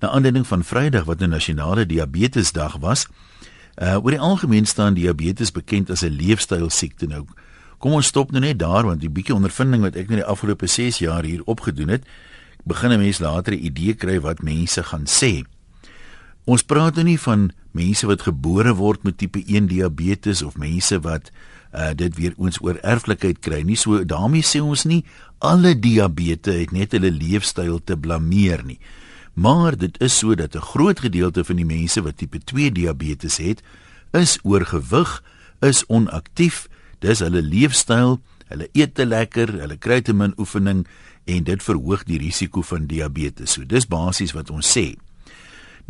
Na aanleiding van Vrydag wat 'n nasionale diabetesdag was, uh oor die algemeen staan diabetes bekend as 'n leefstylsiekte nou. Kom ons stop nou net daar want die bietjie ondervinding wat ek net die afgelope 6 jaar hier opgedoen het, begin 'n mens later 'n idee kry wat mense gaan sê. Ons praat nou nie van mense wat gebore word met tipe 1 diabetes of mense wat uh dit weer ons oor erflikheid kry nie. So daarmee sê ons nie alle diabetes het net hulle leefstyl te blameer nie. Maar dit is so dat 'n groot gedeelte van die mense wat tipe 2 diabetes het, is oorgewig, is onaktief, dis hulle leefstyl, hulle eet te lekker, hulle kry te min oefening en dit verhoog die risiko van diabetes. So dis basies wat ons sê.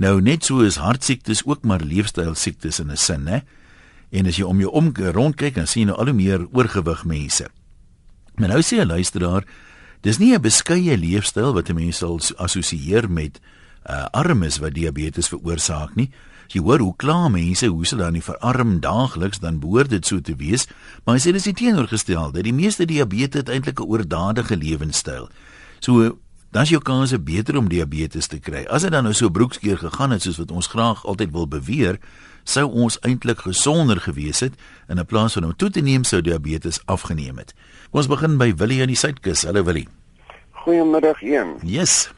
Nou net so is hartsiektes ook maar leefstylsiektes in 'n sin, hè? En as jy om jou om rondkyk, dan sien jy nou al hoe meer oorgewig mense. Maar nou sê 'n luisteraar, dis nie 'n beskeie leefstyl wat 'n mens sal assosieer met uh, armes wat diabetes veroorsaak nie. Jy hoor hoe kla mense hoe se dan nie verarm daagliks dan behoort dit so te wees, maar hy sê dis die teenoorgestel dat die meeste diabetes eintlik 'n oordadige lewenstyl. So dan is jou kans beter om diabetes te kry. As dit dan nou so broekskeer gegaan het soos wat ons graag altyd wil beweer, sou ons eintlik gesonder gewees het en in plaas van om toe te neem sou diabetes afgeneem het. Kom ons begin by Willie aan die suidkus. Hallo Willie. Goeiemiddag een. Yes.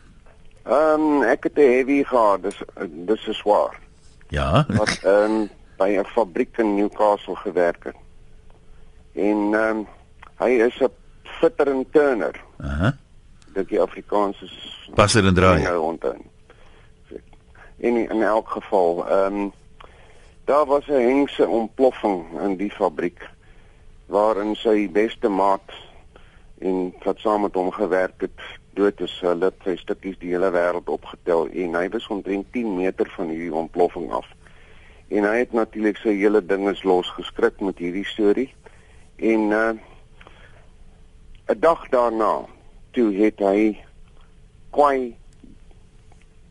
Ehm um, ek het 'n heavy gehad. Dis dis is swaar. Ja. Wat ehm um, by 'n fabriek in Newcastle gewerk het. En ehm um, hy is 'n fitter en turner. Aha. Uh -huh. Dit die Afrikaans is passer en draai. Nou in in elk geval ehm um, Daar was 'n hengse ontploffing in die fabriek waarin sy beste maat en wat saam met hom gewerk het dood is. Hulle het sy stukkies die hele wêreld opgetel en hy was omtrent 10 meter van hierdie ontploffing af. En hy het natuurlik sy hele dinges losgeskrik met hierdie storie. En uh 'n dag daarna toe het hy kwai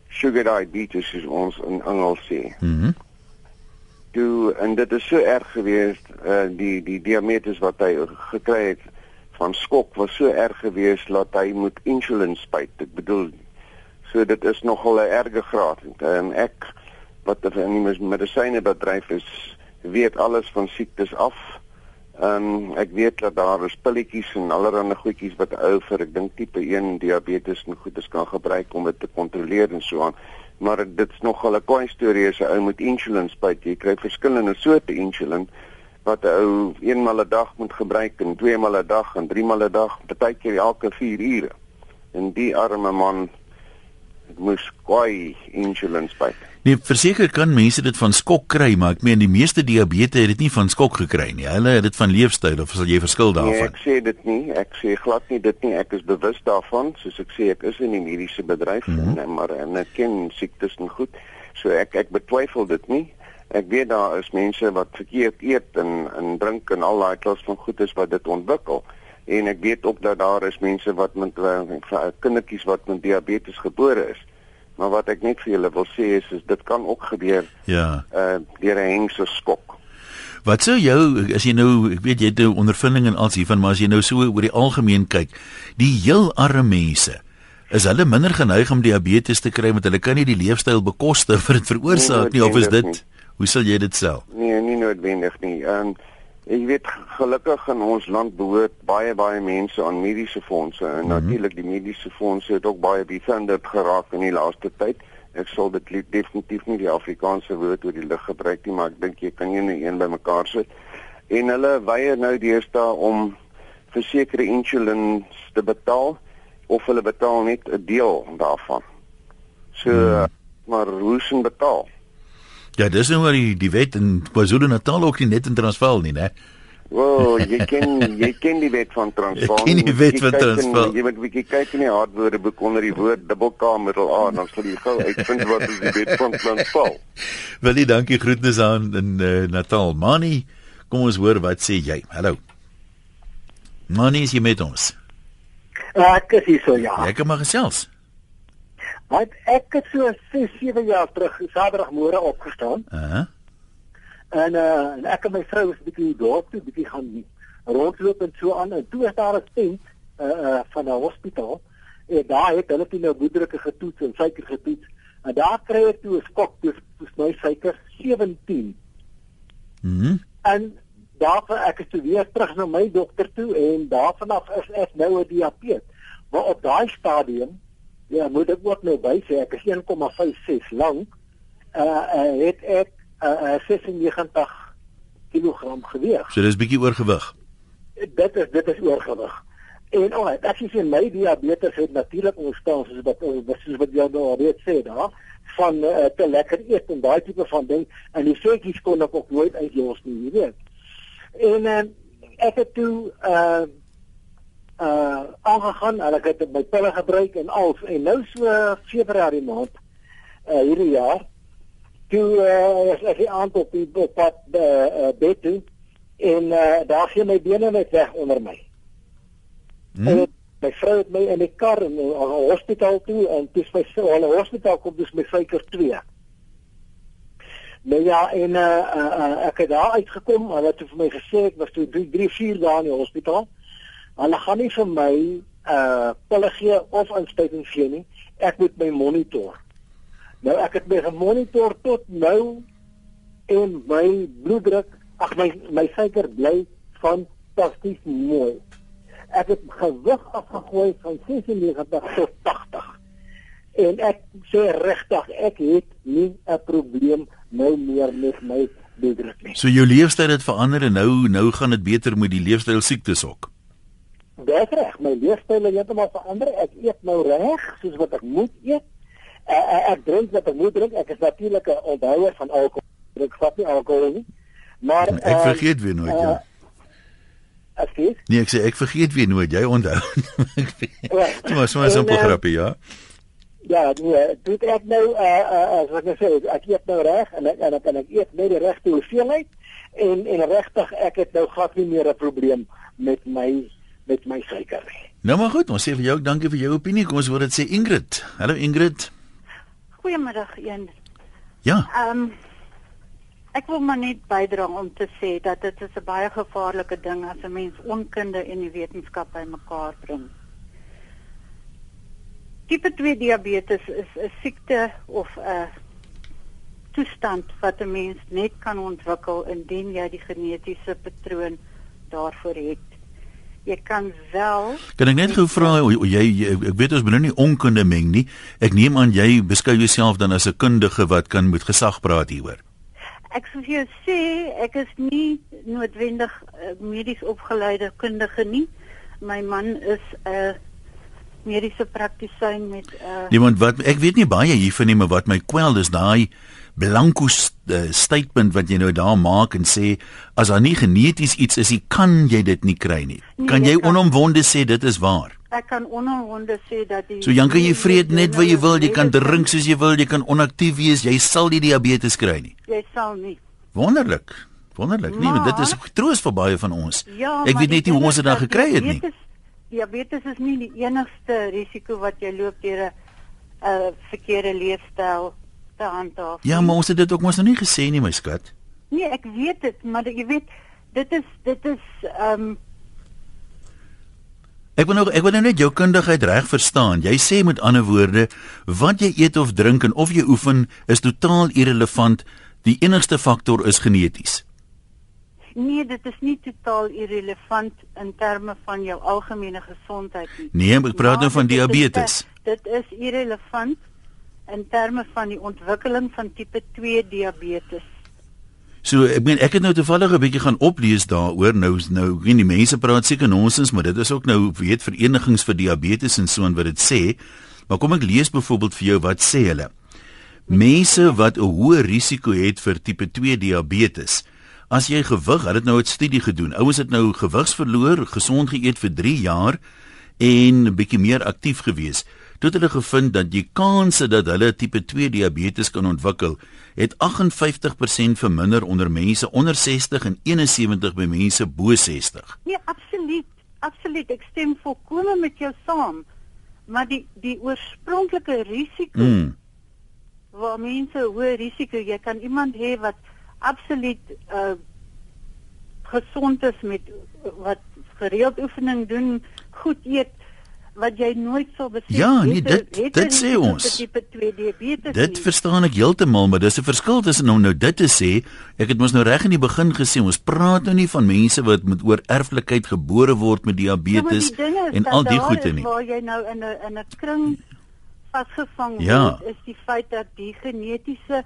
sugar diabetes soos ons in Engels sê. Mhm. Mm toe en dit is so erg geweest uh, die die diabetes wat hy gekry het van skok was so erg geweest dat hy moet insulien spuit. Ek bedoel so dit is nogal 'n erge graad. En ek wat in die medisyne bedryf is, weet alles van siektes af. En ek weet dat daar is pilletjies en allerlei goedjies wat ou vir ek dink tipe 1 diabetes en goedes kan gebruik om dit te kontroleer en so aan maar dit's nogal 'n koei storie as 'n ou met insulien spuit. Jy kry verskillende soorte insulien wat 'n ou eenmal 'n dag moet gebruik en tweemal 'n dag en driemaal 'n dag, partykeer elke 4 ure. En die arme man moes koei insulien spuit. Nee, verseker kan mense dit van skok kry, maar ek meen die meeste diabetes het dit nie van skok gekry nie. Hulle het dit van leefstyl of sal jy verskil daarvan? Nee, ek sê dit nie. Ek sê glad nie dit nie. Ek is bewus daarvan, soos ek sê ek is in die mediese bedryf mm -hmm. en maar en ek ken siektes en goed. So ek ek betwyfel dit nie. Ek weet daar is mense wat verkeerd eet en en drink en al daai klas van goedes wat dit ontwikkel. En ek weet ook dat daar is mense wat met uh, kindertjies wat met diabetes gebore is. Maar wat ek net vir julle wil sê is, is dit kan ook gebeur. Ja. Uh deur 'n hengse skok. Wat sou jou as jy nou, ek weet jy het nou ondervinding en als hiervan, maar as jy nou so oor die algemeen kyk, die heel arme mense, is hulle minder geneig om diabetes te kry want hulle kan nie die leefstyl bekostig vir dit veroorsaak nie, nie of is dit nie. hoe sal jy dit sê? Nee, nie noodwendig nie. Ehm um, Ek weet gelukkig in ons land behoort baie baie mense aan mediese fondse en mm -hmm. natuurlik die mediese fondse het ook baie bevinderd geraak in die laaste tyd. Ek sal dit definitief nie die Afrikaanse woord oor die lig gebruik nie, maar ek dink jy kan een en een bymekaar sit. En hulle weier nou deesdae om versekerde insulien te betaal of hulle betaal net 'n deel daarvan. So mm -hmm. maar hoe s'n betaal? Ja, dis nou maar die die wet in KwaZulu-Natal ook nie net in Transvaal nie, né? O, oh, jy ken jy ken die wet van Transvaal. Ken die wet van Transvaal. Jy moet 'n bietjie kyk in die hardwoordeboek onder die woord dubbelkamer A, dan sal jy gou uitvind wat is die wet van Transvaal. Willie, dankie groetnis aan in uh, Natal. Mani, kom ons hoor wat sê jy. Hallo. Mani, is jy met ons? Ek is hier so ja. Ek kom maar gesels. Maar ek het so 6, 7 jaar terug Saterdagmôre opgestaan. Uh -huh. En uh en ek en my vrou was 'n bietjie dorp toe, bietjie gaan rondloop en so aan en toe is daar 'n tent uh uh van 'n hospitaal. En daar het hulle toe nou bloeddrukke getoets en suiker getoets En daar kry ek toe 'n skok toe my suiker 17. Mhm. Mm en daarvan ek is toe weer terug na my dokter toe en daarvan af is ek nou 'n diabetes. Maar op daai stadium ja, moet ek ook nou by sê ek is 1,56 lank. Uh, uh het ek uh, uh 96 kg geweeg. So dis bietjie oorgewig. Dit is dit is oorgewig. En oh, ek sê my diabetes het natuurlik ontstaan soos wat soos wat jy nou weet sê daar van uh, te lekker eet en daai tipe van ding en die soetjies kon ek ook nooit uitlos nie, jy weet. En uh, ek het toe uh uh aangegaan en ek het my pille gebruik en al en nou so Februarie maand uh hierdie jaar toe uh ek aan op die pad uh, uh bed toe en uh daar gee my bene net weg onder my. Hmm. En my vrou het my in die kar in 'n hospitaal toe en dis my so 'n hospitaal kom dis my suiker 2. Nou ja, en uh, uh, uh ek het daar uitgekom, hulle het vir my gesê ek was toe 3 3 4 dae in die hospitaal. Hulle gaan nie vir my uh pille gee of inspuiting gee nie. Ek moet my monitor. Nou ek het my gemonitor tot nou en my bloeddruk, ag my my suiker bly fantasties mooi ek het gewig afgegooi van 96 tot 80. En ek sê regtig, ek het nie 'n probleem nou meer met my bloeddruk nie. So jou leefstyl het verander en nou nou gaan dit beter met die leefstyl siektes ook. Dis reg, my leefstyl het heeltemal verander. Ek eet nou reg soos wat ek moet eet. Ek, ek drink wat ek moet drink. Ek is natuurlik 'n onthouer van alkohol. Ek vat nie alkohol nie. Maar ek vergeet uh, weer nooit uh, ja. Askies? Nee, ek sê ek vergeet weer nooit jy onthou. Dit was so 'n uh, grappie, ja. Ja, nee, dit ek nou eh uh, uh, as ek nou sê, ek eet nou reg en ek en ek kan ek eet net die regte hoeveelheid en en regtig ek het nou glad nie meer 'n probleem met my met my suiker nie. Nou maar goed, ons sê vir jou dankie vir jou opinie. Kom ons hoor dit sê Ingrid. Hallo Ingrid. Goeiemiddag, een. Ja. Ehm um, Ek wil maar net bydra om te sê dat dit is 'n baie gevaarlike ding as 'n mens onkunde en die wetenskap bymekaar bring. Tipe 2 diabetes is 'n siekte of 'n toestand wat 'n mens net kan ontwikkel indien jy die genetiese patroon daarvoor het. Jy kan wel Kan ek net gou vra jy, jy ek weet ons nou nie onkunde meng nie. Ek neem aan jy beskou jouself dan as 'n kundige wat kan met gesag praat hieroor. Ek sou vir jou sê ek is nie noodwendig uh, medies opgeleide kundige nie. My man is 'n uh, mediese praktisyn met uh, Nee, want wat ek weet nie baie hiervan nie, maar wat my kwel is daai blanco uh, statement wat jy nou daar maak en sê as daar nie geneties iets is, kan jy dit nie kry nie. Nee, kan jy onomwonde sê dit is waar? Ek kan onomwonde sê dat die So Janke, jy vreet net wat jy wil, jy kan drink soos jy wil, jy kan onaktief wees, jy sal nie diabetes kry nie. Jy sal nie. Wonderlik. Wonderlik. Nee, maar, dit is troos vir baie van ons. Ja, ek weet net nie hoe ons dit dan gekry het nie. Diabetes is nie die enigste risiko wat jy loop deur 'n uh, verkeerde leefstyl te handhaaf. Ja, maar ons het dit ook mos nog nie gesê nie, my skat. Nee, ek weet dit, maar jy weet, dit is dit is ehm um, Ek wil nou ek wil nou net jou kundigheid reg verstaan. Jy sê met ander woorde, wat jy eet of drink en of jy oefen is totaal irrelevant. Die enigste faktor is geneties. Nee, dit is nie totaal irrelevant in terme van jou algemene gesondheid nie. Nee, ek praat nou van diabetes. Dit is irrelevant in terme van die ontwikkeling van tipe 2 diabetes. So ek meen ek het nou toevallig 'n bietjie gaan oplees daaroor nou nou weet die mense praat seker nonsens maar dit is ook nou weet verenigings vir diabetes en so en wat dit sê. Maar kom ek lees byvoorbeeld vir jou wat sê hulle? Mense wat 'n hoë risiko het vir tipe 2 diabetes. As jy gewig hulle het nou 'n studie gedoen. Ouens het nou gewigs verloor gesond geëet vir 3 jaar en 'n bietjie meer aktief gewees het hulle gevind dat die kanse dat hulle tipe 2 diabetes kan ontwikkel, het 58% verminder onder mense onder 60 en 71 by mense bo 60. Nee, absoluut. Absoluut. Ek stem volkome met jou saam. Maar die die oorspronklike risiko mm. waar mense hoë risiko, jy kan iemand hê wat absoluut uh gesond is met wat gereeld oefening doen, goed eet, wat jy nooit sal besef Ja, nee, dit dit sê ons. Tipe 2 diabetes. Dit nie. verstaan ek heeltemal, maar dis 'n verskil tussen om nou dit te sê. Ek het mos nou reg in die begin gesê, ons praat nou nie van mense wat met oor erflikheid gebore word met diabetes ja, en al die goede nie. Waar jy nou in 'n in 'n kring vasgevang ja. word, is die feit dat die genetiese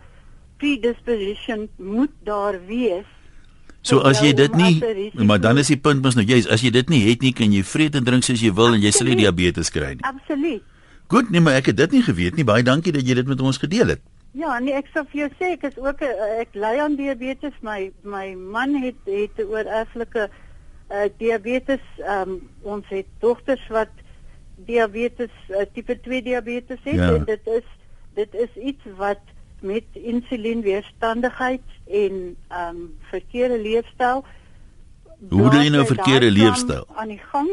predisposition moet daar wees So as jy dit nie maar dan is die punt mos nou jy's as jy dit nie het nie kan jy vreet en drink soos jy wil en jy sal nie diabetes kry nie. Absoluut. Goed, nee maar ek het dit nie geweet nie. Baie dankie dat jy dit met ons gedeel het. Ja, nee ek sou vir jou sê ek is ook a, ek ly aan diabetes. My my man het het 'n oorerflike uh, diabetes. Um, ons het dogters wat diabetes uh, tipe 2 diabetes het ja. en dit is dit is iets wat met insulienweerstandigheid en ehm um, verkeerde leefstyl. Hoe doen jy nou verkeerde leefstyl? Aan die gang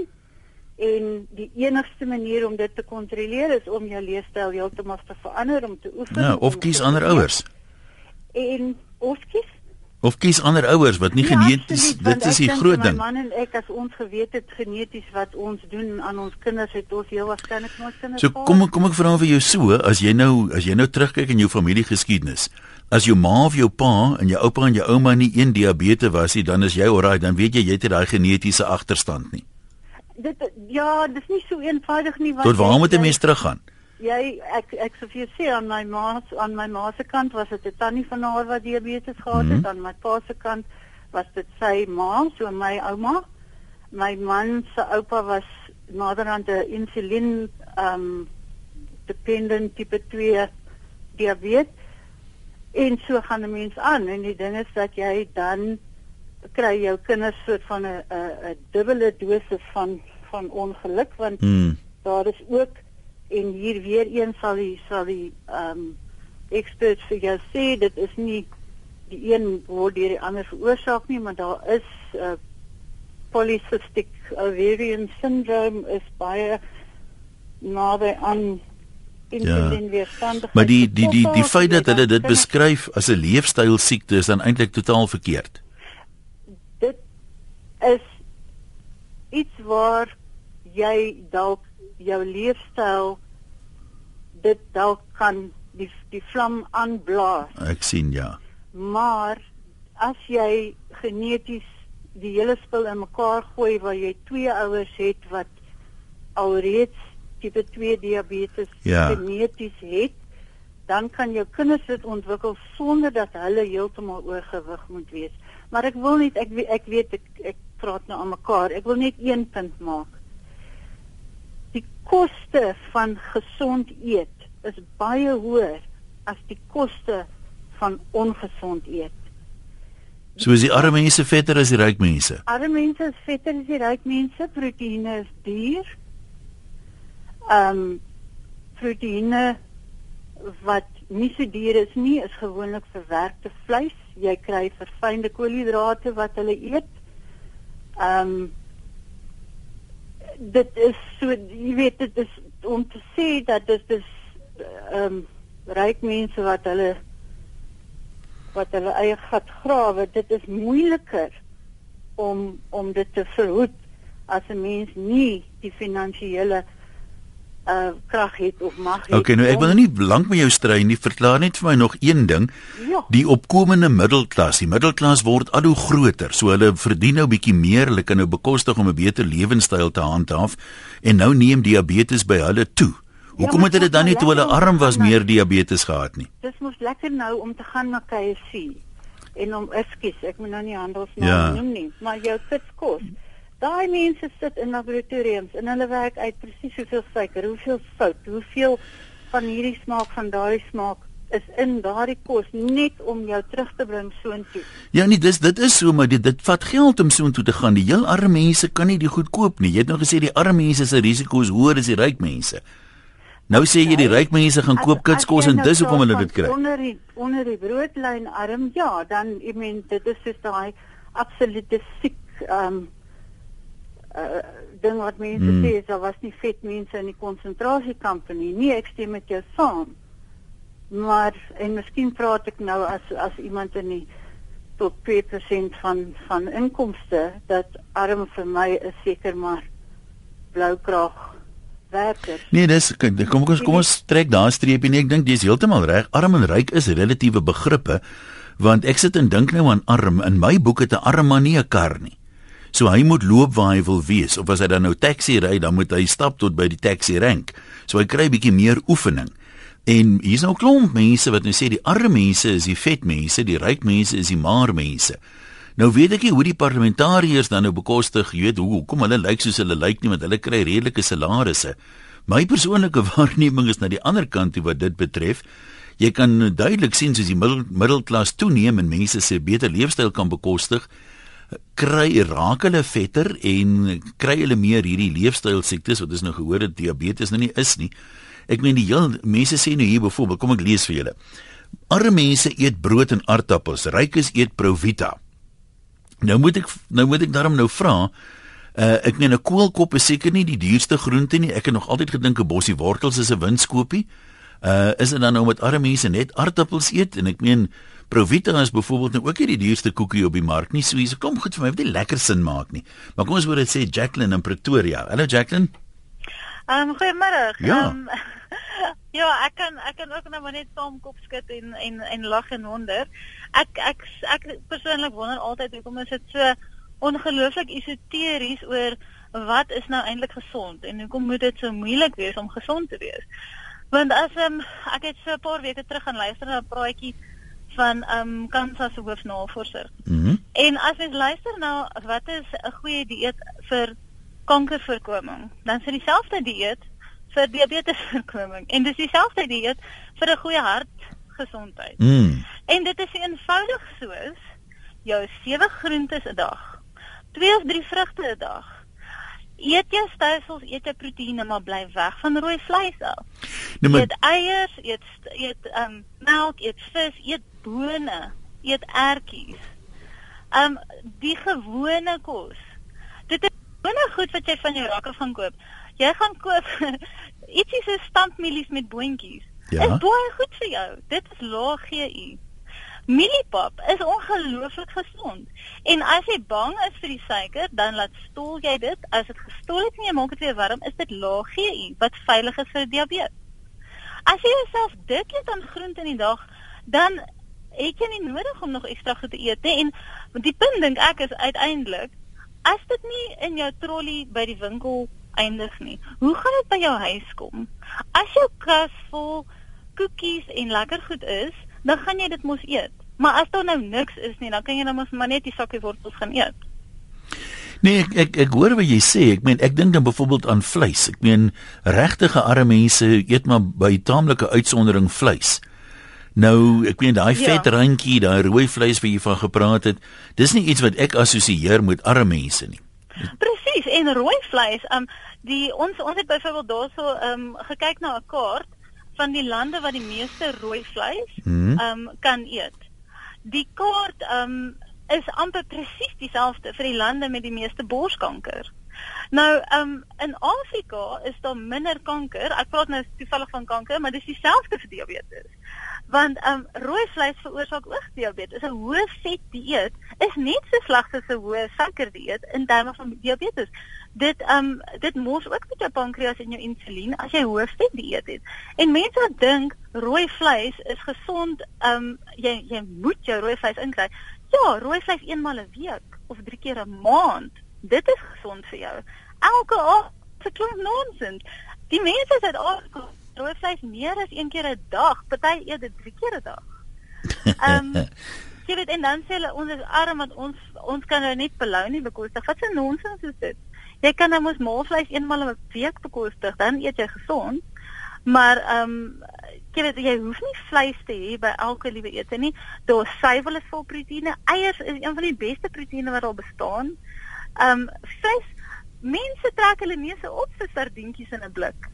en die enigste manier om dit te kontroleer is om jou leefstyl heeltemal te verander om te oefen. Ja, of kies ander ouers. En of kies of kies ander ouers wat nie ja, geneties absoluut, dit is die groot ding. My man en ek as ons geweet het geneties wat ons doen aan ons kinders het ons heel waarskynlik ons kinders. So kom kom ek vra vir jou so as jy nou as jy nou terugkyk in jou familiegeskiedenis. As jou ma of jou pa en jou oupa en jou ouma nie een diabetes was nie, dan is jy oral, dan weet jy jy het daai genetiese agterstand nie. Dit ja, dis nie so eenvoudig nie wat Tot waar moet 'n mens teruggaan? Jy ek ek sou vir jou sê aan my ma aan my ma se kant was dit 'n tannie van haar wat diabetes gehad het, mm -hmm. aan my pa se kant was dit sy ma, so my ouma. My man se oupa was naderhand 'n insulien um dependent tipe 2 diabetes. En so gaan 'n mens aan en die ding is dat jy dan kry jou kinders soort van 'n 'n dubbele dosis van van ongeluk want mm. daar is ook en hier weer een sal die sal die ehm um, experts vir jou sê dit is nie die een word deur die ander veroorsaak nie maar daar is uh, polycystic ovarian syndrome is baie nader aan ja. maar die die die die feit dat hulle dit beskryf as 'n leefstyl siekte is dan eintlik totaal verkeerd dit is iets waar jy dalk jou leefstyl dit dalk kan die die vlam aanblaas. Ek sien ja. Maar as jy geneties die hele spul in mekaar gooi waar jy twee ouers het wat alreeds tipe 2 diabetes ja. geneties het, dan kan jou kinders dit ontwikkel sonder dat hulle heeltemal oorgewig moet wees. Maar ek wil net ek ek weet ek ek praat nou aan mekaar. Ek wil net een punt maak koste van gesond eet is baie hoër as die koste van ongesond eet. So is die arme mense vetter as die ryk mense. Arme mense is vetter as die ryk mense, proteïene is duur. Ehm um, proteïene wat nie so duur is nie, is gewoonlik verwerkte vleis. Jy kry verfynde koolhidrate wat hulle eet. Ehm um, dit is so jy weet dit is om te sê dat dit is ehm um, ryk mense wat hulle wat hulle eie gat grawe. Dit is moeiliker om om dit te verhoed as 'n mens nie die finansiële uh krag het of mag het. Okay, nou ek wil nou nie lank met jou stry nie. Verklaar net vir my nog een ding. Ja. Die opkomende middelklas, die middelklas word al hoe groter. So hulle verdien nou bietjie meer, hulle kan nou bekostig om 'n beter lewenstyl te handhaaf en nou neem diabetes by hulle toe. Hoekom ja, het hulle dan nie toe hulle arm was meer diabetes gehad nie? Dis mos lekker nou om te gaan na KFC en om ekskuus, ek moet nou nie handelsnaam ja. noem nie, maar jou kits kos. Daai mense sit in laboratoriums en hulle werk uit presies hoeveel suiker, hoeveel sout, hoeveel van hierdie smaak van daardie smaak is in daardie kos net om jou terug te bring soontoe. Ja nee, dis dit is so maar dit dit vat geld om soontoe te gaan. Die heel arme mense kan nie die goed koop nie. Jy het nou gesê die arme mense se risiko is hoër as die ryk mense. Nou sê jy die ryk mense gaan koop kitskos en nou dis hoekom hulle dit kry. Onder die onder die broodlyn arm, ja, dan ek meen dit is soos daai absolute siek ehm um, uh, ding wat mense hmm. sê is daar was nie vet mense in die konsentrasiekampe nie. Nee, ek stem met jou saam. Maar en miskien praat ek nou as as iemand in die tot 2% van van inkomste dat arm vir my is seker maar blou kraag werkers. Nee, dis kom kom kom ons trek daar 'n streepie nie. Ek dink dis heeltemal reg. Arm en ryk is relatiewe begrippe want ek sit en dink nou aan arm. In my boek het 'n arm man nie 'n kar nie. So hy moet loop waar hy wil wees of as hy dan nou taxi ry, dan moet hy stap tot by die taxi rank. So hy kry bietjie meer oefening. En hier's nou klomp mense wat nou sê die arme mense is die vet mense, die ryk mense is die maar mense. Nou weet ek nie hoe die parlementariërs dan nou bekostig, jy weet hoe kom hulle lyk soos hulle lyk nie want hulle kry redelike salarisse. My persoonlike waarneming is na die ander kant toe wat dit betref. Jy kan duidelik sien soos die middel, middelklas toeneem en mense se beter leefstyl kan bekostig, kry raak hulle vetter en kry hulle meer hierdie leefstyl siektes wat ons nou gehoor het diabetes nou nie is nie. Ek meen die heel mense sê nou hier byvoorbeeld, kom ek lees vir julle. Arme mense eet brood en aardappels, rykes eet Provita. Nou moet ek nou moet ek daarom nou vra. Uh, ek meen 'n koolkop is seker nie die duurste groente nie. Ek het nog altyd gedink 'n bossie wortels is 'n winskoopie. Uh is dit dan nou met arme mense net aardappels eet en ek meen Provita is byvoorbeeld nou ook nie die duurste koekie op die mark nie. So hierse kom goed vir my, wat die lekker sin maak nie. Maar kom ons hoor dit sê Jacqueline in Pretoria. Hallo Jacqueline. Ehm um, goeiemôre. Ja. Um, ja, ek kan ek kan ook nou maar net saam kop skud en en en lag en wonder. Ek ek ek, ek persoonlik wonder altyd hoekom is dit so ongelooflik esoteries oor wat is nou eintlik gesond en hoekom moet dit so moeilik wees om gesond te wees? Want as um, ek het so 'n paar weke terug gaan luister na 'n praatjie van ehm um, Kansas se hoofnavorser. Mhm. Mm en as jy luister na wat is 'n goeie dieet vir kankervoorkoming, dan is dit dieselfde dieet vir diabetesvoorkoming en dis dieselfde dieet vir 'n goeie hartgesondheid. Mm. En dit is eenvoudig soos jou 7 groentes 'n dag, 2 of 3 vrugte 'n dag. Eet jou stysels, eet jou proteïene, maar bly weg van rooi vleis af. Nou maar Eet eiers, eet eet um melk, eet vis, eet bone, eet ertjies. Um die gewone kos. Dit is gewone goed wat jy van jou rakke gaan koop. Jy gaan koop ietsie so stampmielies met boontjies. Ja. Is baie goed vir jou. Dit is lae GI. Mieliepap is ongelooflik gesond. En as jy bang is vir die suiker, dan laat stol jy dit. As dit gestol het en jy maak dit weer warm, is dit lae GI wat veilig is vir diabetes. As jy jouself dik eet aan groente in die dag, dan het jy nie nodig om nog ekstra goed te eet nie. En die punt dink ek is uiteindelik as dit nie in jou trolly by die winkel eindig nie, hoe gaan dit by jou huis kom? As jou kas vol koekies en lekker goed is, dan gaan jy dit mos eet. Maar as daar nou niks is nie, dan kan jy nou mos maar net die sakkie wortels gaan eet. Nee, ek ek ek hoor wat jy sê. Ek meen ek dink dan byvoorbeeld aan vleis. Ek meen regtige arme mense eet maar by taamlike uitsondering vleis. Nou, ek meen daai Ja. vetrandjie, daai rooi vleis wat jy van gepraat het, dis nie iets wat ek assosieer met arme mense nie. Presies, en rooi vleis, um die ons ons het byvoorbeeld daarso um gekyk na 'n kaart van die lande wat die meeste rooi vleis Mhm. um kan eet. Die kaart um is amper presies dieselfde vir die lande met die meeste borskanker. Nou, um in Afrika is daar minder kanker. Ek praat nou toevallig van kanker, maar dis dieselfde vir diabetes. Want um rooi vleis veroorsaak ook diabetes. 'n Hoë vet dieet is net so sleg as 'n hoë suiker dieet in terme van diabetes. Dit um dit mors ook met jou pankreas en jou insulien as jy hoë vet dieet het. En mense wat dink rooi vleis is gesond, um jy jy moet jou rooi vleis inkry. Ja, rooi vleis eenmal 'n week of drie keer 'n maand. Dit is gesond vir jou. Elke aand se klomp nonsens. Die mense wat Afrika rooi vleis meer as een keer 'n dag, party eet dit drie keer 'n dag. Ehm jy weet en dan sê hulle ons is arm want ons ons kan nou net belou nie bekostig. Wat 'n nonsens is dit? Jy kan nou mos maalvleis eenmal 'n week bekostig, dan eet jy gesond. Maar ehm um, jy weet jy hoef nie vleis te hê by elke liewe ete nie. Daar suiwel is vol proteïene. Eiers is een van die beste proteïene wat daar bestaan. Ehm um, vis mense trek hulle neuse op vir sardientjies in 'n blik.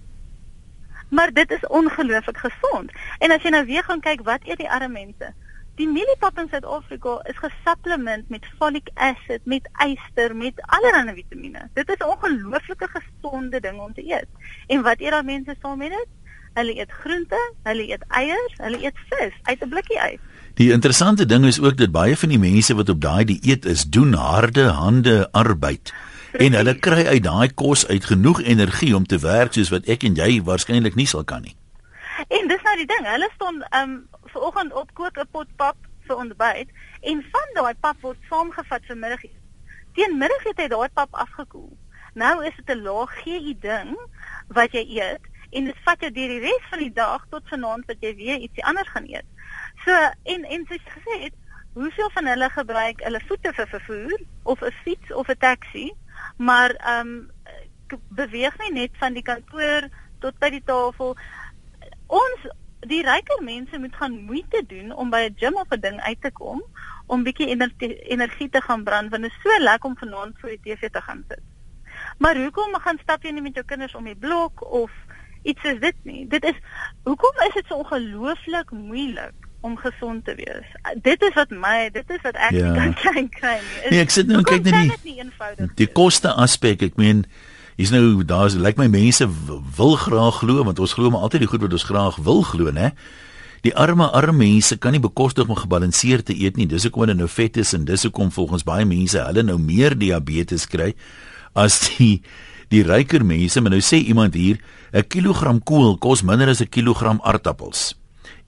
Maar dit is ongelooflik gesond. En as jy nou weer gaan kyk wat eet die arme mense? Die mieliepap in Suid-Afrika is gesupplement met folic acid, met yster, met allerlei vitamiene. Dit is 'n ongelooflike gesonde ding om te eet. En wat eet daai mense saam met dit? Hulle eet groente, hulle eet eiers, hulle eet vis uit 'n blikkie uit. Die interessante ding is ook dat baie van die mense wat op daai dieet is, doen harde hande arbeid. En hulle kry uit daai kos uit genoeg energie om te werk soos wat ek en jy waarskynlik nie sal kan nie. En dis nou die ding, hulle staan ehm um, vanoggend op kook 'n pot pap vir ontbyt en van daai pap word saamgevat vir middagete. Teen middag het daai pap afgekoel. Nou is dit 'n laag GI ding wat jy eet en dit vat jou deur die res van die dag tot vanaand wat jy weer ietsie anders gaan eet. So en en soos gesê het, hoeveel van hulle gebruik hulle voete vir vervoer of 'n fiets of 'n taxi, maar ehm um, beweeg nie net van die kantoor tot by die tafel. Ons die ryker mense moet gaan moeite doen om by 'n gym of 'n ding uit te kom om bietjie energie te gaan brand want dit is so lekker om vanaand voor die TV te gaan sit. Maar hoekom gaan stap jy nie met jou kinders om die blok of iets soos dit nie? Dit is hoekom is dit so ongelooflik moeilik om gesond te wees. Dit is wat my, dit is wat ek ja. kan klein kry nie. Nee, ek sit nou en kyk net die die, die koste aspek. Ek meen is nou daar's lyk like my mense wil graag glo want ons glo maar altyd die goed wat ons graag wil glo, né? Die arme arme mense kan nie bekostig om gebalanseerd te eet nie. Dis hoekom hulle nou vet is en dis hoekom volgens baie mense hulle nou meer diabetes kry as die die ryker mense. Maar nou sê iemand hier, 'n kilogram kool kos minder as 'n kilogram aardappels.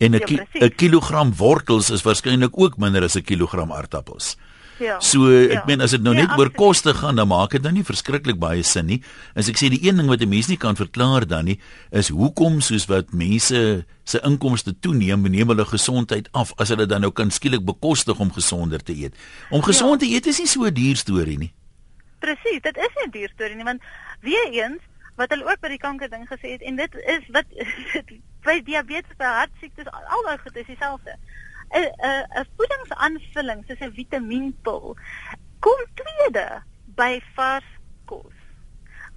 En 'n ja, ki kilogram wortels is waarskynlik ook minder as 'n kilogram aardappels. Ja. So ek ja. meen as dit nou ja, net oor koste gaan, dan maak dit nou nie verskriklik baie sin nie. As ek sê die een ding wat 'n mens nie kan verklaar dan nie, is hoekom soos wat mense se inkomste toeneem, neem hulle gesondheid af as hulle dan nou kan skielik bekostig om gesonder te eet. Om gesond ja. te eet is nie so 'n duur storie nie. Presies, dit is nie 'n duur storie nie, want weer eens wat hulle ook by die kanker ding gesê het en dit is wat by diabetes by hartsiektes al daai goed is dieselfde. 'n 'n 'n voedingsaanvulling soos 'n vitamienpil kom tweede by vars kos.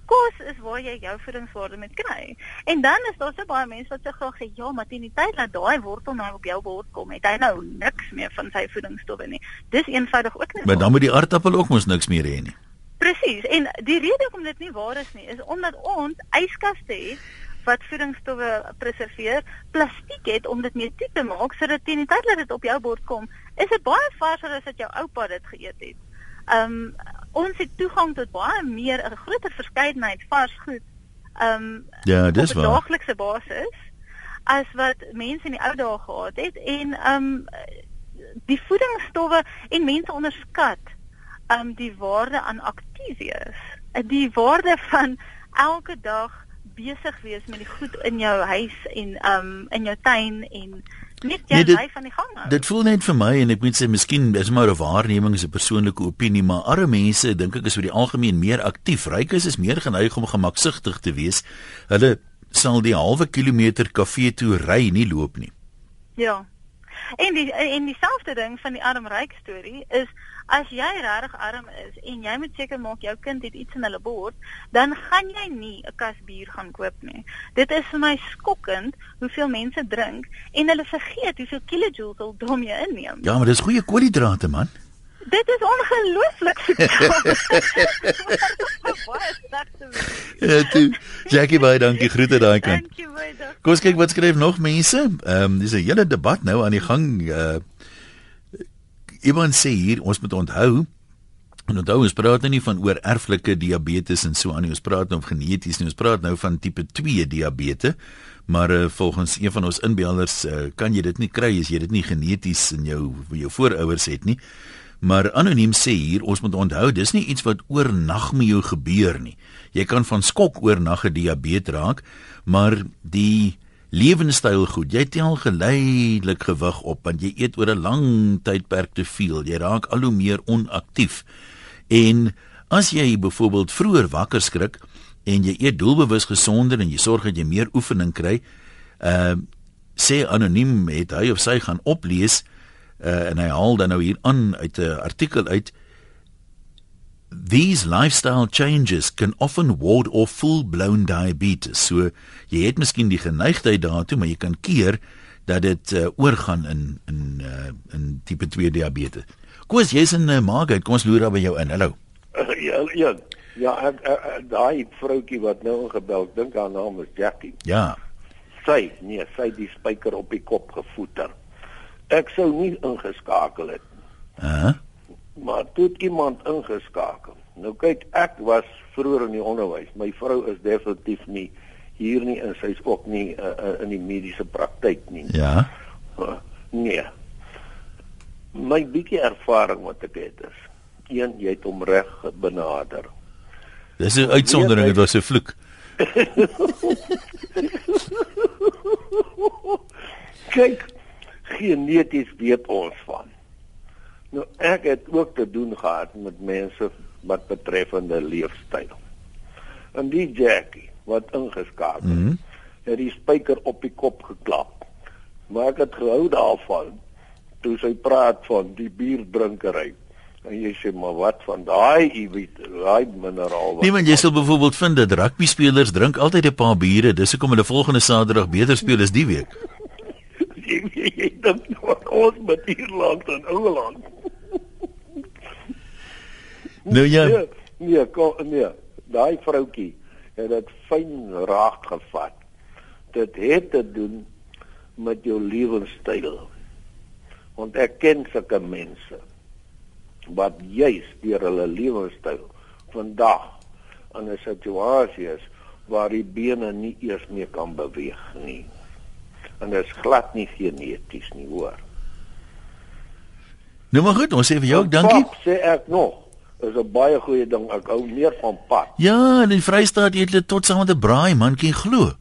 Kos is waar jy jou voedingswaarde met kry. En dan is daar so baie mense wat sê graag sê ja, maar teen die tyd dat daai wortel nou op jou bord kom, het hy nou niks meer van sy voedingsstowwe nie. Dis eenvoudig ook nie. Maar dan moet die aardappel ook mos niks meer hê nie. Presies. En die rede hoekom dit nie waar is nie, is omdat ons yskaste het wat voedingsstowwe preserveer, plastiek het om dit mee toe te maak sodat teen die tyd dat dit op jou bord kom, is dit baie varser as wat jou oupa dit geëet het. Um ons het toegang tot baie meer 'n groter verskeidenheid vars goed. Um ja, dis waar. Op daaglikse basis as wat mense in die ou dae gehad het en um die voedingsstowwe en mense onderskat um die waarde aan aktivies. Die waarde van elke dag besig wees met die goed in jou huis en um in jou tuin en net jy nee, van die gang hou. Dit voel net vir my en ek moet sê miskien is maar 'n waarneming is 'n persoonlike opinie, maar arme mense dink ek is oor die algemeen meer aktief. Rykes is meer geneig om gemaksigtig te wees. Hulle sal die halwe kilometer kafee toe ry nie loop nie. Ja. En die en dieselfde ding van die arm ryk storie is as jy regtig arm is en jy moet seker maak jou kind het iets in hulle bord, dan gaan jy nie 'n kas bier gaan koop nie. Dit is vir my skokkend hoeveel mense drink en hulle vergeet hoeveel kilojoules hulle daarmee inneem. Ja, maar dis goeie koolhidrate man. Dit is ongelooflik. ja, toe. Jackie baie dankie. Groete daai kant. Dankie baie. Kom ons kyk wat skryf nog mense. Ehm um, dis 'n hele debat nou aan die gang. Uh iemand sê hier ons moet onthou en onthou ons praat nou nie van oor erflike diabetes en so aan nie. Ons praat nou van geneties nie. Ons praat nou van tipe 2 diabetes. Maar uh, volgens een van ons inbeelders uh, kan jy dit nie kry as jy dit nie geneties in jou jou voorouers het nie. Maar anoniem sê hier, ons moet onthou, dis nie iets wat oornag met jou gebeur nie. Jy kan van skok oornag gediabetes raak, maar die lewenstyl goed. Jy tel geleidelik gewig op want jy eet oor 'n lang tydperk te veel. Jy raak al hoe meer onaktief. En as jy byvoorbeeld vroeër wakker skrik en jy eet doelbewus gesonder en jy sorg dat jy meer oefening kry, ehm uh, sê anoniem het hy of sy gaan oplees uh, en hy haal dan nou hier aan uit 'n artikel uit These lifestyle changes can often ward off full-blown diabetes. So jy het miskien die geneigtheid daartoe, maar jy kan keer dat dit uh, oorgaan in in uh, in tipe 2 diabetes. Koos, jy's in uh, Margate, kom ons loer daar by jou in. Hallo. Uh, ja, ja. Ja, ek, ek, ek daai vroutjie wat nou gebel, dink haar naam is Jackie. Ja. Sy, nee, sy die spyker op die kop gevoeter ek sou nie ingeskakel het. Hæ? Uh -huh. Maar toe iemand ingeskakel. Nou kyk, ek was vroeër in die onderwys. My vrou is definitief nie hier nie en sy's ook nie uh, uh, in die mediese praktyk nie. Ja. Uh, nee. My bietjie ervaring wat ek het is, een jy het hom reg benader. Dis 'n uitsondering, dit was 'n vloek. Kyk, geneties weet ons van. Nou ek het ook te doen gehad met mense wat betreffende leefstyl. En die Jackie wat ingeskakel mm -hmm. het die spyker op die kop geklap. Maar ek het gehou daarvan toe sy praat van die bierdrinkery. En jy sê maar wat van daai iwit, daai mineraal. Nee, want jy sal byvoorbeeld vind dat rugby spelers drink altyd 'n paar biere, dis hoekom hulle volgende Saterdag beter speel as die week. Jy jy, jy dink nou ons met Ierland en Engeland. nou ja. Nee, nee, kom, nee. daai vroutjie het dit fyn raak gevat. Dit het te doen met jou lewenstyl. Want ek ken sulke mense wat juis deur hulle lewenstyl vandag in 'n situasie is waar die bene nie eers meer kan beweeg nie. En dit is glad nie geneties nie, hoor. Nou maar goed, ons sê vir jou ook dankie. Pap, sê ek nog is 'n baie goeie ding. Ek hou meer van pad. Ja, in die Vrystaat eet hulle tot saam met 'n braai, man, kan glo.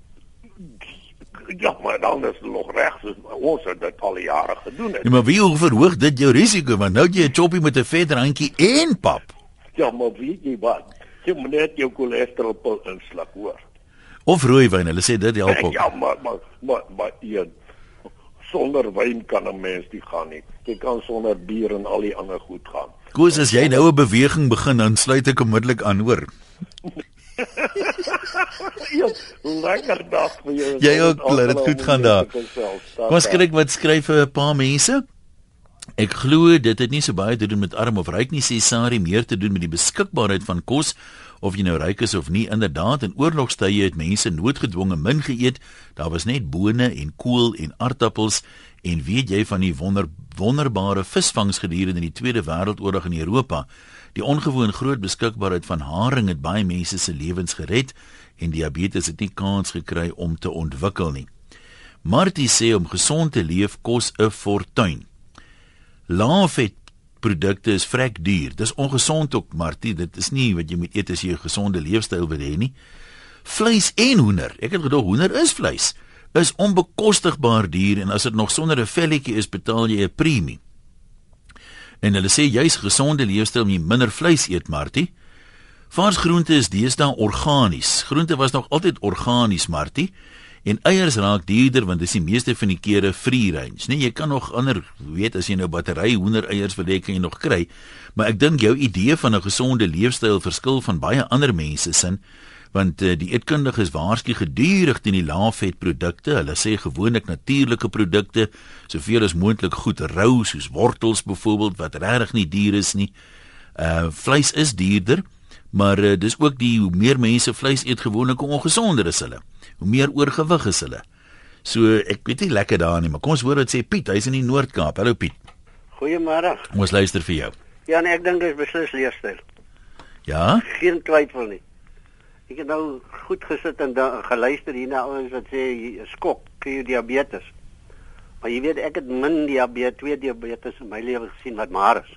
Ja, maar dan is nog reg, soos ons het dit al jare gedoen het. Ja, maar wie hoe verhoog dit jou risiko want nou jy 'n choppie met 'n vet randjie en pap. Ja, maar weet jy wat? Jy moet net jou cholesterol pil inslag, hoor. Of rooiwyn, hulle sê dit help ook. Ja, maar maar maar, maar een sonder wyn kan 'n mens nie gaan nie. Jy kan sonder bier en al die ander goed gaan. Koos as jy nou 'n beweging begin dan sluit ek onmiddellik aan, hoor. ja, lekker dag vir jou. Jy ook, laat dit goed gaan daar. Kom ons kyk wat skryf 'n paar mense. Ek glo dit het nie so baie te doen met arm of ryk nie, sê Sari, meer te doen met die beskikbaarheid van kos of jy nou ryk is of nie. Inderdaad, in oorlogstye het mense noodgedwonge min geëet. Daar was net bone en kool en aardappels en weet jy van die wonder wonderbare visvangs gedurende die Tweede Wêreldoorlog in Europa? Die ongewoon groot beskikbaarheid van haring het baie mense se lewens gered en diabetes het nie kans gekry om te ontwikkel nie. Martie sê om gesond te leef kos 'n fortuin. Laafet produkte is vrek duur. Dis ongesond ook, Martie. Dit is nie wat jy moet eet as jy 'n gesonde leefstyl wil hê nie. Vleis en hoender. Ek het gedoog hoender is vleis. Is onbekostigbaar duur en as dit nog sonder 'n velletjie is, betaal jy 'n premie. En hulle sê jy's gesonde leefstyl om jy minder vleis eet, Martie. Varsgroente is deesdae organies. Groente was nog altyd organies, Martie. En eiers raak duurder want dis die meeste van die kere free range. Nee, jy kan nog ander, weet as jy nou battery hoender eiers wil hê kan jy nog kry. Maar ek dink jou idee van 'n gesonde leefstyl verskil van baie ander mense sin want uh, die eetkundiges waarsku gedurig teen die laafvetprodukte. Hulle sê gewoonlik natuurlike produkte, soveel as moontlik goed rou soos wortels byvoorbeeld wat regtig nie duur is nie. Uh vleis is duurder, maar uh, dis ook die hoe meer mense vleis eet gewoonlik hoe ongesonder is hulle. Hoe meer oorgewig is hulle. So ek weet nie lekker daar nie, maar kom ons hoor wat sê Piet, hy's in die Noord-Kaap. Hallo Piet. Goeiemôre. Ons luister vir jou. Ja, nee, ek dink dit is beslis leefstyl. Ja? Geen twyfel nie. Ek het nou goed gesit en geluister hier na ouens wat sê skok, kry jy diabetes. Maar jy weet ek het min diabetes, twee diabetes in my lewe gesien wat maar is.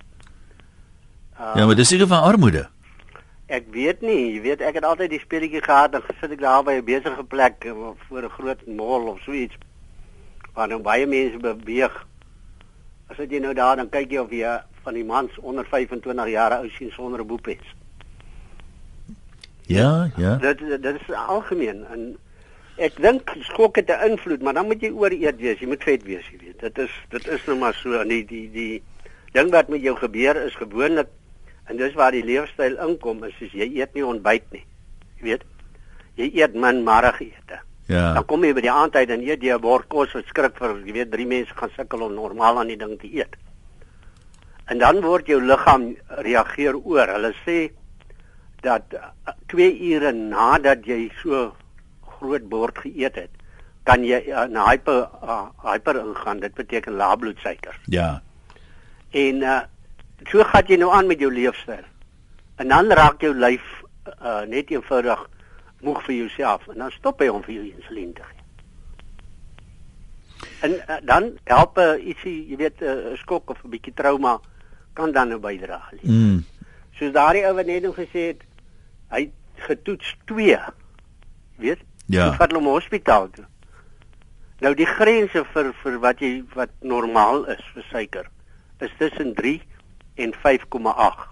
Uh, ja, maar dis seker van armoede. Ek weet nie, jy weet ek het altyd die speletjie gehad en gesit ek daar by 'n besige plek eh, voor 'n groot mall of so iets waar nou baie mense beweeg. As jy nou daar dan kyk jy of jy van die mans onder 25 jaar oud sien sonder 'n boepes. Ja, ja. Dit dit is algemeen en ek dink skok het 'n invloed, maar dan moet jy oor eet wees, jy moet vet wees, jy weet. Dit is dit is nou maar so en die die die ding wat met jou gebeur is gewoonlik en dis waar die leefstyl inkom is as jy eet nie ontbyt nie. Jy weet. Jy eet min middagete. Ja. Dan kom jy by die aandtyd en eet jy 'n bord kos wat skrik vir jy weet drie mense gaan sukkel om normaal aan die ding te eet. En dan word jou liggaam reageer oor. Hulle sê dat 2 uh, ure nadat jy so groot bord geëet het, kan jy na hyper uh, hyper ingaan. Dit beteken lae bloedsuiker. Ja. En uh, so gaan jy nou aan met jou leefstyl. En dan raak jou lyf uh, net eenvoudig moeg vir jouself en dan stop hy om vir jou insulien te gee. En uh, dan help uh, ietsie, jy weet 'n uh, skok of 'n bietjie trauma kan dan nou bydra. Mm. Soos daardie ou wat net nog gesê het, hy getoets 2. Weet? Ja. Hy vat hom hospitaal toe. Nou die grense vir vir wat jy wat normaal is vir suiker is tussen 3 en 5,8.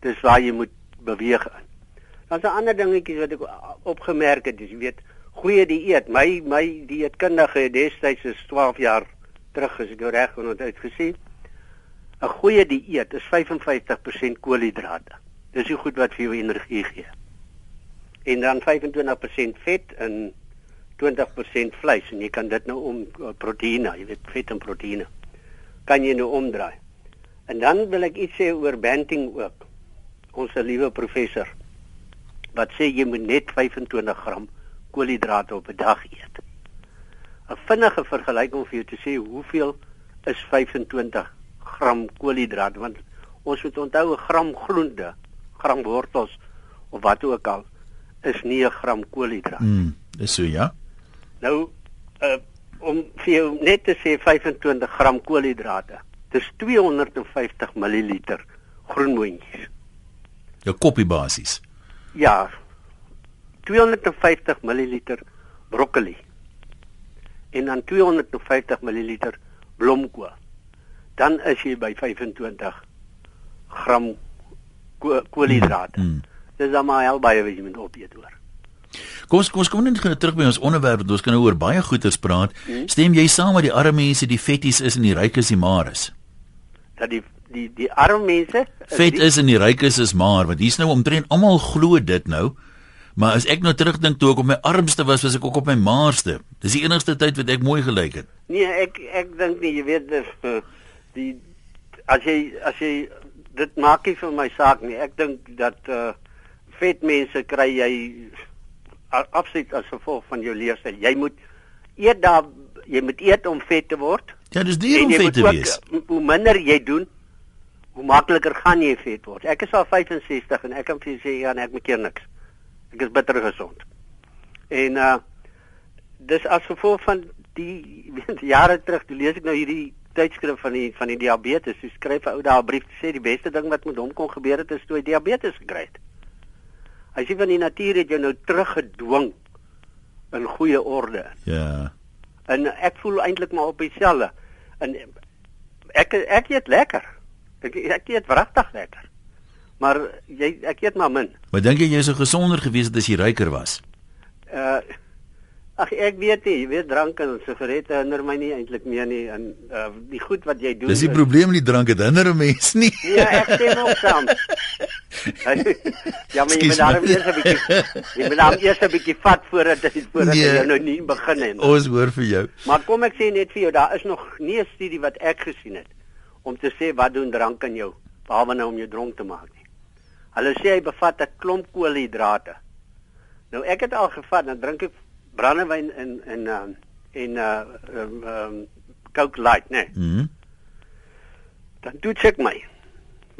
Dis waar jy moet beweeg in. Daar's 'n ander dingetjie wat ek opgemerk het, jy weet, goeie dieet. My my dieetkundige destyds is 12 jaar terug as ek nou reg onthou het gesê, 'n goeie dieet is 55% koolhidrate. Dis die goed wat vir jou energie gee. En dan 25% vet en 20% vleis en jy kan dit nou om uh, proteïene, jy weet vet en proteïene. Kan jy nou omdraai. En dan wil ek iets sê oor Banting ook. Ons liewe professor wat sê jy moet net 25 gram koolhidrate op 'n dag eet. 'n Vinnige vergelyking vir jou te sê hoeveel is 25 gram koolhidrate want ons moet onthou 'n gram groente, gram wortels of wat ook al is nie 'n gram koolhidraat. Mm. Dis so ja. Nou uh om vir jou net te sê 25 gram koolhidrate. Dis 250 ml groenboontjies. Jou koppie basies. Ja. 250 ml broccoli. En dan 250 ml blomkool. Dan is jy by 25 gram ko koolhidrate. Mm. Dis dan maar al baie wat jy moet opeet hoor. Kom ons kom ons kom net terug by ons onderwerp. want Ons kan nou oor baie goeters praat. Stem jy saam met die arme mense die vetties is en die rykes die mares? Dat die die die arme mense Vet die, is en die rykes is maar, want hier's nou omtrent almal glo dit nou. Maar as ek nou terugdink toe ek op my armste was, was ek ook op my maarste. Dis die enigste tyd wat ek mooi gelyk het. Nee, ek ek dink nie jy weet dis uh, die as jy as jy dit maak nie vir my saak nie. Ek dink dat uh vet mense kry jy afsit as gevolg van jou leefstyl. Jy moet eet daar jy moet eet om vet te word. Ja, dis En om jy vet te ook, wees. Hoe minder jy doen, hoe makliker gaan jy vet word. Ek is al 65 en ek kan vir jou sê ja, nee, ek maak keer niks. Ek is bitter gesond. En uh dis as gevolg van die weet, jare terug, toe lees ek nou hierdie tydskrif van die van die diabetes. Hy skryf 'n ou daar 'n brief sê die beste ding wat met hom kon gebeur het is toe hy diabetes gekry het. Hy sê van die natuur het jou nou teruggedwing in goeie orde. Ja. En ek voel eintlik maar op dieselfde. En ek ek eet lekker. Ek ek eet wragtig lekker. Maar jy ek eet maar min. Maar dink jy jy sou gesonder gewees het as jy ryker was? Uh ag ek weet nie, jy weet drank en sigarette hinder my nie eintlik meer nie en uh die goed wat jy doen. Dis die is- probleem met die drank, dit hinder 'n mens nie. Ja, ek stem ook saam. ja, maar jy moet daarom my. eers 'n bietjie jy moet daarom eers 'n bietjie vat voordat jy voordat Nee. jy nou nie begin het. nie. Ons hoor vir jou. Maar kom ek sê net vir jou, daar is nog nie 'n studie wat ek gesien het om te sê wat doen drank aan jou behalwe nou om jou dronk te maak nie. Hulle sê hy bevat 'n klomp koolhidrate. Nou ek het al gevat, dan drink ek brandewyn en en uh, en uh um, um, Coke Light, né? Nee. Mhm. Dan toets ek my.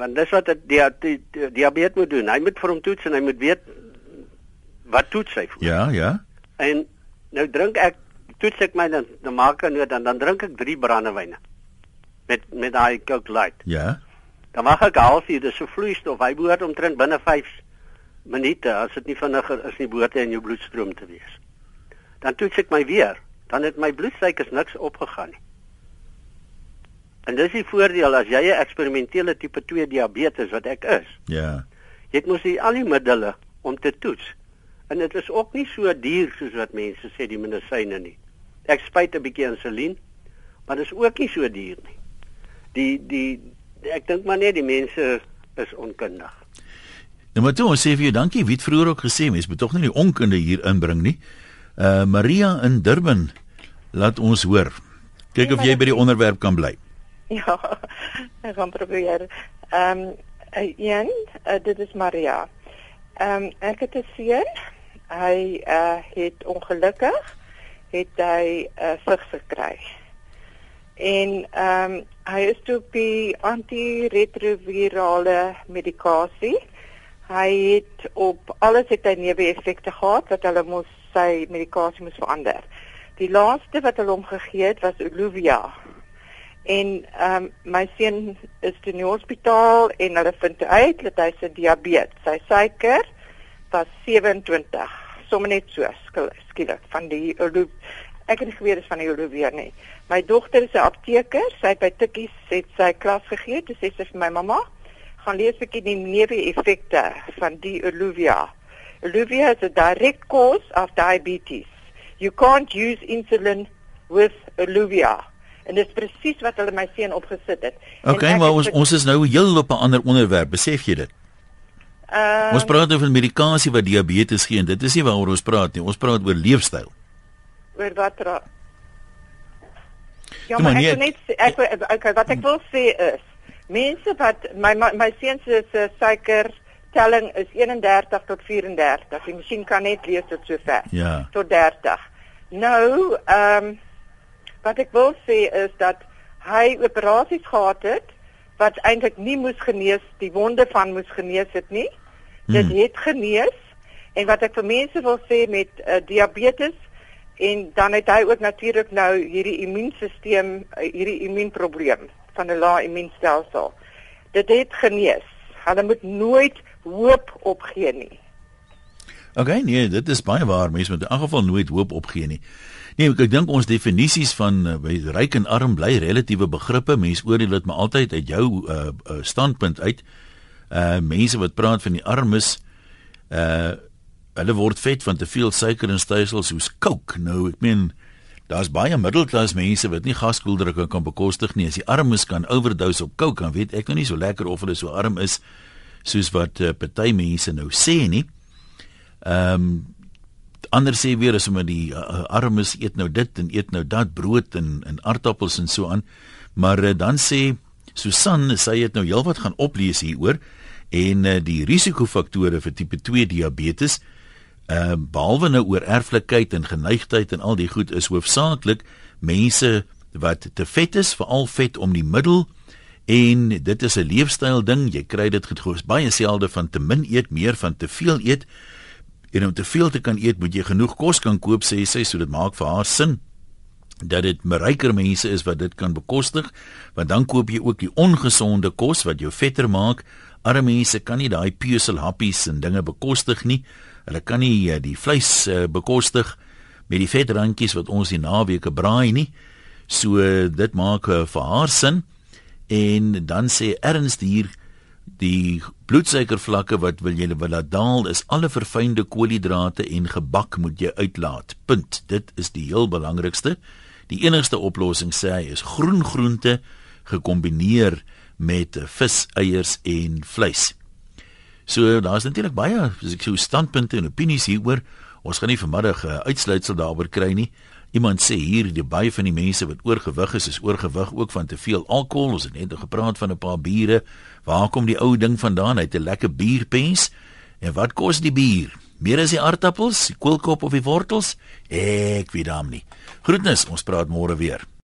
Want dis wat 'n dia, die, die, diabetes moet doen. Hy moet vir hom toets en hy moet weet wat toets hy vir. Ja, ja. En nou drink ek toets ek my dan dan maak ek nou dan dan drink ek 3 brandewyne met met daai Coke Light. Ja. Dan wag ek halfuur, dis 'n vloeistof. Hy behoort omtrent binne 5 minute as dit nie vinniger is nie behoort hy in jou bloedstroom te wees. Dan toets ek my weer, dan het my bloedsuikers niks opgegaan nie. En dis die voordeel as jy 'n eksperimentele tipe 2 diabetes wat ek is. Ja. Jy het mos die al die middele om te toets. En dit is ook nie so duur soos wat mense sê die medisyne nie. Ek spuit 'n bietjie insulien, maar dit is ook nie so duur nie. Die die ek dink maar net die mense is onkundig. Nou maar toe, ons sê vir jou dankie. Wie het vroeër ook gesê mens moet tog nie die onkunde hier inbring nie. Uh Maria in Durban, laat ons hoor. Kyk of jy by die onderwerp kan bly. Ja, ek gaan probeer. Ehm um, een, uh, dit is Maria. Ehm um, ek het 'n seun. Hy uh het ongelukkig het hy 'n uh, vigs gekry. En ehm um, hy is toe op die antiretrovirale medikasie. Hy het op alles het hy neeweffekte gehad wat hulle moes sy medikasie moes verander. Die laaste wat hulle hom gegee het was Oluvia. En ehm um, my seun is toe in die hospitaal en hulle vind uit dat hy se diabetes, sy suiker was 27, sommer net so skielik van die. Ek het nie geweet dit van die Oluvia nie. My dogter is 'n apteker, sy het by Tikkies het sy klas gegee, dis sê sy vir my mamma, gaan lees 'n bietjie die neeweffekte van die Oluvia. Oluvia is a direct cause of diabetes. You can't use insulin with Oluvia en dit is presies wat hulle my seun opgesit het. Okay, maar ons ons is nou heel op 'n ander onderwerp, besef jy dit? Uh, ons praat oor medikasie wat diabetes gee en dit is nie waaroor ons praat nie. Ons praat oor leefstyl. Oor wat ra Ja, maar ek net ek okay, wat ek wil sê is mense wat my my, my seun se suiker telling is 31 tot 34. Die masjien kan net lees tot sover. Ja. Tot 30. Nou, ehm um, wat ek wil sê is dat hy operasies gehad het wat eintlik nie moes genees, die wonde van moes genees het nie. Dit hmm. het genees en wat ek vir mense wil sê met uh, diabetes en dan het hy ook natuurlik nou hierdie immuunstelsel uh, hierdie immuunprobleem van 'n lae immuunstelsel. Dit het genees. Hulle moet nooit hoop opgee nie. Okay, nee, dit is baie waar. Mense moet in elk geval nooit hoop opgee nie. Nee, ek dink ons definisies van uh, ryk en arm bly relatiewe begrippe. Mense oordeel dit maar altyd uit jou uh, uh standpunt uit. Uh mense wat praat van die armes uh hulle word vet van te veel suiker en stysels soos Coke. Nou, ek meen daar's baie middelklas mense wat nie gaskoeldrukke kan bekostig nie. As die armes kan overdose op Coke, dan weet ek nou nie so lekker of hulle so arm is soos wat uh, party mense nou sê nie. Ehm um, ander sê weer as om die uh, armes eet nou dit en eet nou dat brood en en aardappels en so aan. Maar uh, dan sê Susan, sy het nou heelwat gaan oplees hieroor en uh, die risikofaktore vir tipe 2 diabetes uh, behalwe nou oor erflikheid en geneigtheid en al die goed is hoofsaaklik mense wat te vet is, veral vet om die middel en dit is 'n leefstyl ding. Jy kry dit goed baie selde van te min eet, meer van te veel eet. En om te veel te kan eet, moet jy genoeg kos kan koop, sê sy, so dit maak vir haar sin dat dit ryker mense is wat dit kan bekostig, want dan koop jy ook die ongesonde kos wat jou vetter maak. Arme mense kan nie daai pesel happies en dinge bekostig nie. Hulle kan nie uh, die vleis uh, bekostig met die vetrandjies wat ons die naweke braai nie. So uh, dit maak vir haar sin en dan sê Ernst hier die bloedsuikervlakke wat wil jy wil laat daal is alle verfynde koolhidrate en gebak moet jy uitlaat. Punt. Dit is die heel belangrikste. Die enigste oplossing sê hy is groen groente gekombineer met vis, eiers en vleis. So daar's natuurlik baie as ek sou standpunte en opinies hieroor. Ons gaan nie vanmiddag 'n uh, uitsluitsel daaroor kry nie. Iemand sê hier die baie van die mense wat oorgewig is, is oorgewig ook van te veel alkohol. Ons het net gepraat van 'n paar biere. Waar kom die ou ding vandaan? Hy het 'n lekker bierpens. En wat kos die bier? Meer as die aardappels, die koolkop of die wortels? Ek weet hom nie. Groetnis, ons praat môre weer.